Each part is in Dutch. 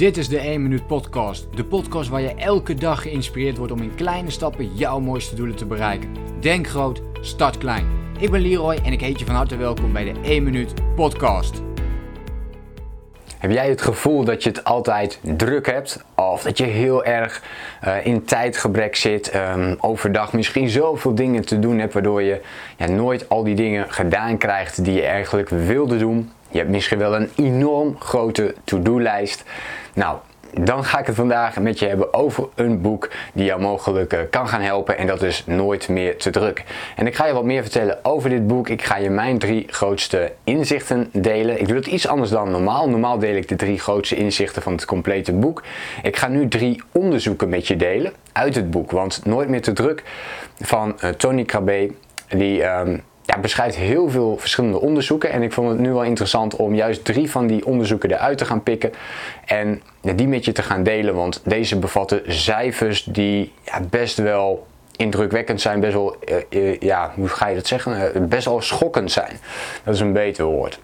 Dit is de 1 Minuut Podcast. De podcast waar je elke dag geïnspireerd wordt om in kleine stappen jouw mooiste doelen te bereiken. Denk groot, start klein. Ik ben Leroy en ik heet je van harte welkom bij de 1 Minuut Podcast. Heb jij het gevoel dat je het altijd druk hebt? Of dat je heel erg uh, in tijdgebrek zit, um, overdag misschien zoveel dingen te doen hebt, waardoor je ja, nooit al die dingen gedaan krijgt die je eigenlijk wilde doen? Je hebt misschien wel een enorm grote to-do-lijst. Nou, dan ga ik het vandaag met je hebben over een boek die jou mogelijk eh, kan gaan helpen en dat is Nooit meer te druk. En ik ga je wat meer vertellen over dit boek. Ik ga je mijn drie grootste inzichten delen. Ik doe het iets anders dan normaal. Normaal deel ik de drie grootste inzichten van het complete boek. Ik ga nu drie onderzoeken met je delen uit het boek, want Nooit meer te druk van uh, Tony Krabbe, die... Um, ja, beschrijft heel veel verschillende onderzoeken. En ik vond het nu wel interessant om juist drie van die onderzoeken eruit te gaan pikken. En die met je te gaan delen. Want deze bevatten cijfers die ja, best wel indrukwekkend zijn. Best wel, uh, uh, ja, hoe ga je dat zeggen? Uh, best wel schokkend zijn. Dat is een beter woord.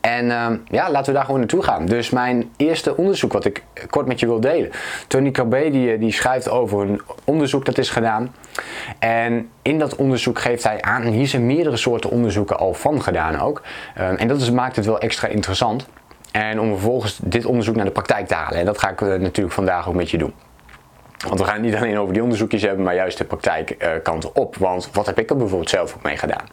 En uh, ja, laten we daar gewoon naartoe gaan. Dus mijn eerste onderzoek wat ik kort met je wil delen. Tony Cabé die, die schrijft over een onderzoek dat is gedaan. En in dat onderzoek geeft hij aan, en hier zijn meerdere soorten onderzoeken al van gedaan ook. Um, en dat is, maakt het wel extra interessant. En om vervolgens dit onderzoek naar de praktijk te halen. En dat ga ik uh, natuurlijk vandaag ook met je doen. Want we gaan het niet alleen over die onderzoekjes hebben, maar juist de praktijkkant uh, op. Want wat heb ik er bijvoorbeeld zelf ook mee gedaan?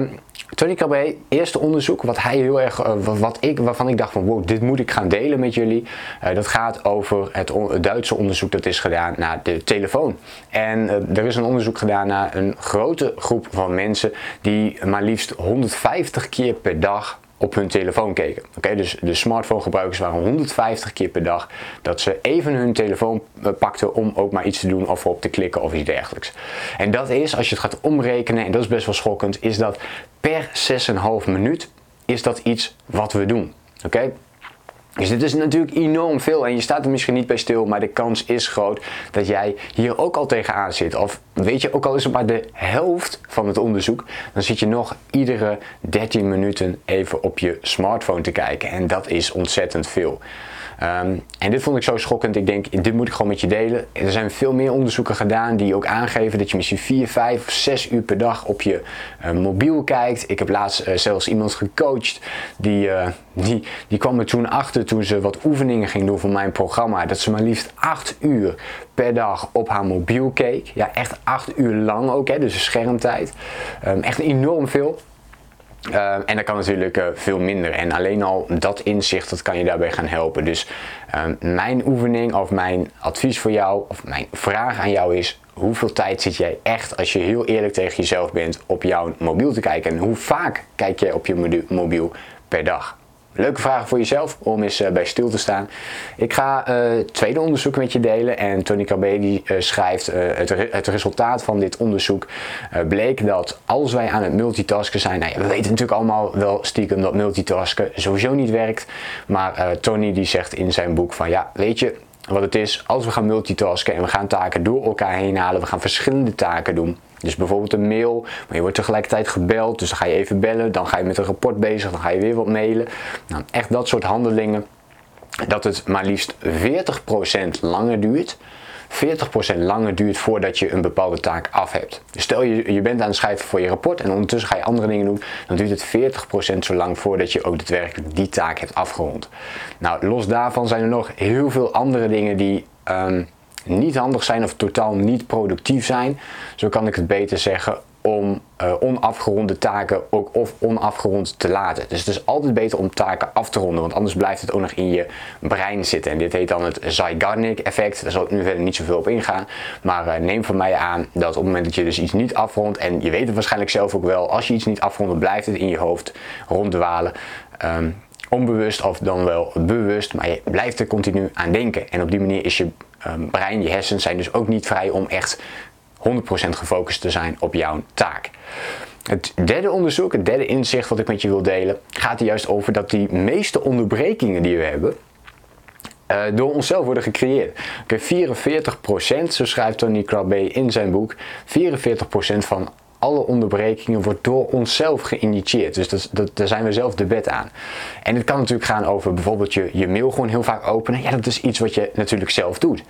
Um, Tony Cabé, eerste onderzoek wat hij heel erg, uh, wat ik, waarvan ik dacht van wow, dit moet ik gaan delen met jullie. Uh, dat gaat over het, Duitse onderzoek dat is gedaan naar de telefoon. En er is een onderzoek gedaan naar een grote groep van mensen die maar liefst 150 keer per dag op hun telefoon keken. Oké, dus de smartphone-gebruikers waren 150 keer per dag dat ze even hun telefoon eh, pakten om ook maar iets te doen of op te klikken of iets dergelijks. En dat is, als je het gaat omrekenen, en dat is best wel schokkend, is dat per 6,5 minuut is dat iets wat we doen. Oké, dus dit is natuurlijk enorm veel en je staat er misschien niet bij stil, maar de kans is groot dat jij hier ook al tegenaan zit. Of weet je, ook al is het maar de helft van het onderzoek, dan zit je nog iedere 13 minuten even op je smartphone te kijken. En dat is ontzettend veel. Um, en dit vond ik zo schokkend. Ik denk, dit moet ik gewoon met je delen. Er zijn veel meer onderzoeken gedaan die ook aangeven dat je misschien 4, 5 of 6 uur per dag op je uh, mobiel kijkt. Ik heb laatst uh, zelfs iemand gecoacht die, uh, die, die kwam er toen achter toen ze wat oefeningen ging doen voor mijn programma. Dat ze maar liefst 8 uur per dag op haar mobiel keek. Ja, echt 8 uur lang ook, hè, dus schermtijd. Um, echt enorm veel. Uh, en dat kan natuurlijk uh, veel minder. En alleen al dat inzicht, dat kan je daarbij gaan helpen. Dus uh, mijn oefening of mijn advies voor jou, of mijn vraag aan jou is: hoeveel tijd zit jij echt, als je heel eerlijk tegen jezelf bent, op jouw mobiel te kijken? En hoe vaak kijk jij op je mobiel per dag? Leuke vragen voor jezelf om eens uh, bij stil te staan. Ik ga uh, tweede onderzoek met je delen en Tony die uh, schrijft het, re het, resultaat van dit onderzoek bleek dat als wij aan het multitasken zijn, nou ja, we weten natuurlijk allemaal wel stiekem dat multitasken sowieso niet werkt, maar Tony die zegt in zijn boek van ja, weet je, wat het is, als we gaan multitasken en we gaan taken door elkaar heen halen, we gaan verschillende taken doen. Dus bijvoorbeeld een mail, maar je wordt tegelijkertijd gebeld, dus dan ga je even bellen, dan ga je met een rapport bezig, dan ga je weer wat mailen. Nou, echt dat soort handelingen, dat het maar liefst 40% langer duurt 40% langer duurt voordat je een bepaalde taak af hebt. Dus stel je, je bent aan het schrijven voor je rapport en ondertussen ga je andere dingen doen, dan duurt het 40% zo lang voordat je ook daadwerkelijk die taak hebt afgerond. Nou, los daarvan zijn er nog heel veel andere dingen die um, niet handig zijn of totaal niet productief zijn. Zo kan ik het beter zeggen om uh, onafgeronde taken ook of onafgerond te laten. Dus het is altijd beter om taken af te ronden, want anders blijft het ook nog in je brein zitten. En dit heet dan het Zeigarnik effect. Daar zal ik nu verder niet zoveel op ingaan. Maar uh, neem van mij aan dat op het moment dat je dus iets niet afrondt, en je weet het waarschijnlijk zelf ook wel, als je iets niet afrondt, blijft het in je hoofd ronddwalen. Um, onbewust of dan wel bewust, maar je blijft er continu aan denken. En op die manier is je um, brein, je hersens zijn dus ook niet vrij om echt 100% gefocust te zijn op jouw taak. Het derde onderzoek, het derde inzicht wat ik met je wil delen, gaat er juist over dat die meeste onderbrekingen die we hebben, uh, door onszelf worden gecreëerd. Okay, 44%, zo schrijft Tony Crabbe in zijn boek, 44% van alle onderbrekingen wordt door onszelf geïnitieerd. Dus dat, daar zijn we zelf de bed aan. En het kan natuurlijk gaan over bijvoorbeeld je, je mail gewoon heel vaak openen. Ja, dat is iets wat je natuurlijk zelf doet.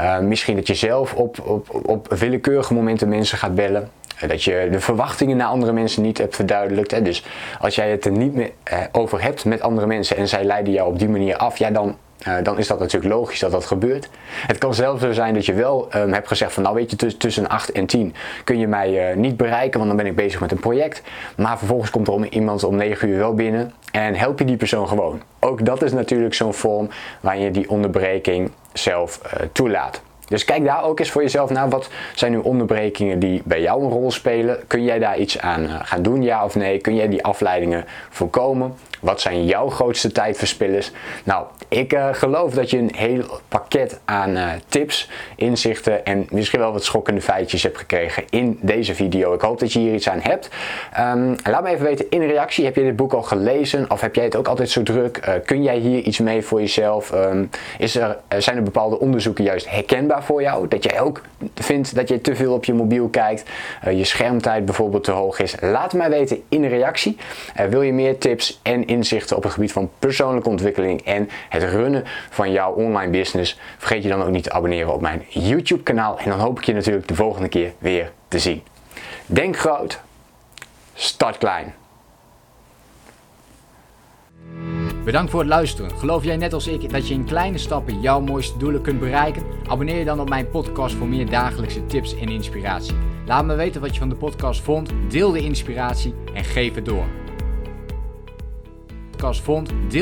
Uh, misschien dat je zelf op, op, op willekeurige momenten mensen gaat bellen. Eh, dat je de verwachtingen naar andere mensen niet hebt verduidelijkt. Hè. Dus als jij het er niet meer eh, over hebt met andere mensen en zij leiden jou op die manier af, ja, dan, uh, dan is dat natuurlijk logisch dat dat gebeurt. Het kan zelfs zo zijn dat je wel um, hebt gezegd van nou weet je tussen 8 en 10 kun je mij uh, niet bereiken, want dan ben ik bezig met een project. Maar vervolgens komt er om, iemand om 9 uur wel binnen en help je die persoon gewoon. Ook dat is natuurlijk zo'n vorm waarin je die onderbreking zelf uh, toelaat. Dus kijk daar ook eens voor jezelf naar. Wat zijn nu onderbrekingen die bij jou een rol spelen? Kun jij daar iets aan gaan doen, ja of nee? Kun jij die afleidingen voorkomen? Wat zijn jouw grootste tijdverspillers? Nou, ik uh, geloof dat je een heel pakket aan uh, tips, inzichten en misschien wel wat schokkende feitjes hebt gekregen in deze video. Ik hoop dat je hier iets aan hebt. Um, laat me even weten in een reactie. Heb je dit boek al gelezen of heb jij het ook altijd zo druk? Uh, kun jij hier iets mee voor jezelf? Um, is er, zijn er bepaalde onderzoeken juist herkenbaar voor jou? Dat jij ook vindt dat je te veel op je mobiel kijkt, je schermtijd bijvoorbeeld te hoog is? Laat mij weten in een reactie. wil je meer tips en inzichten op het gebied van persoonlijke ontwikkeling en het runnen van jouw online business, vergeet je dan ook niet te abonneren op mijn YouTube kanaal. En dan hoop ik je natuurlijk de volgende keer weer te zien. Denk groot, start klein. Bedankt voor het luisteren. Geloof jij net als ik dat je in kleine stappen jouw mooiste doelen kunt bereiken? Abonneer je dan op mijn podcast voor meer dagelijkse tips en inspiratie. Laat me weten wat je van de podcast vond, deel de inspiratie en geef het door podcast vond, deel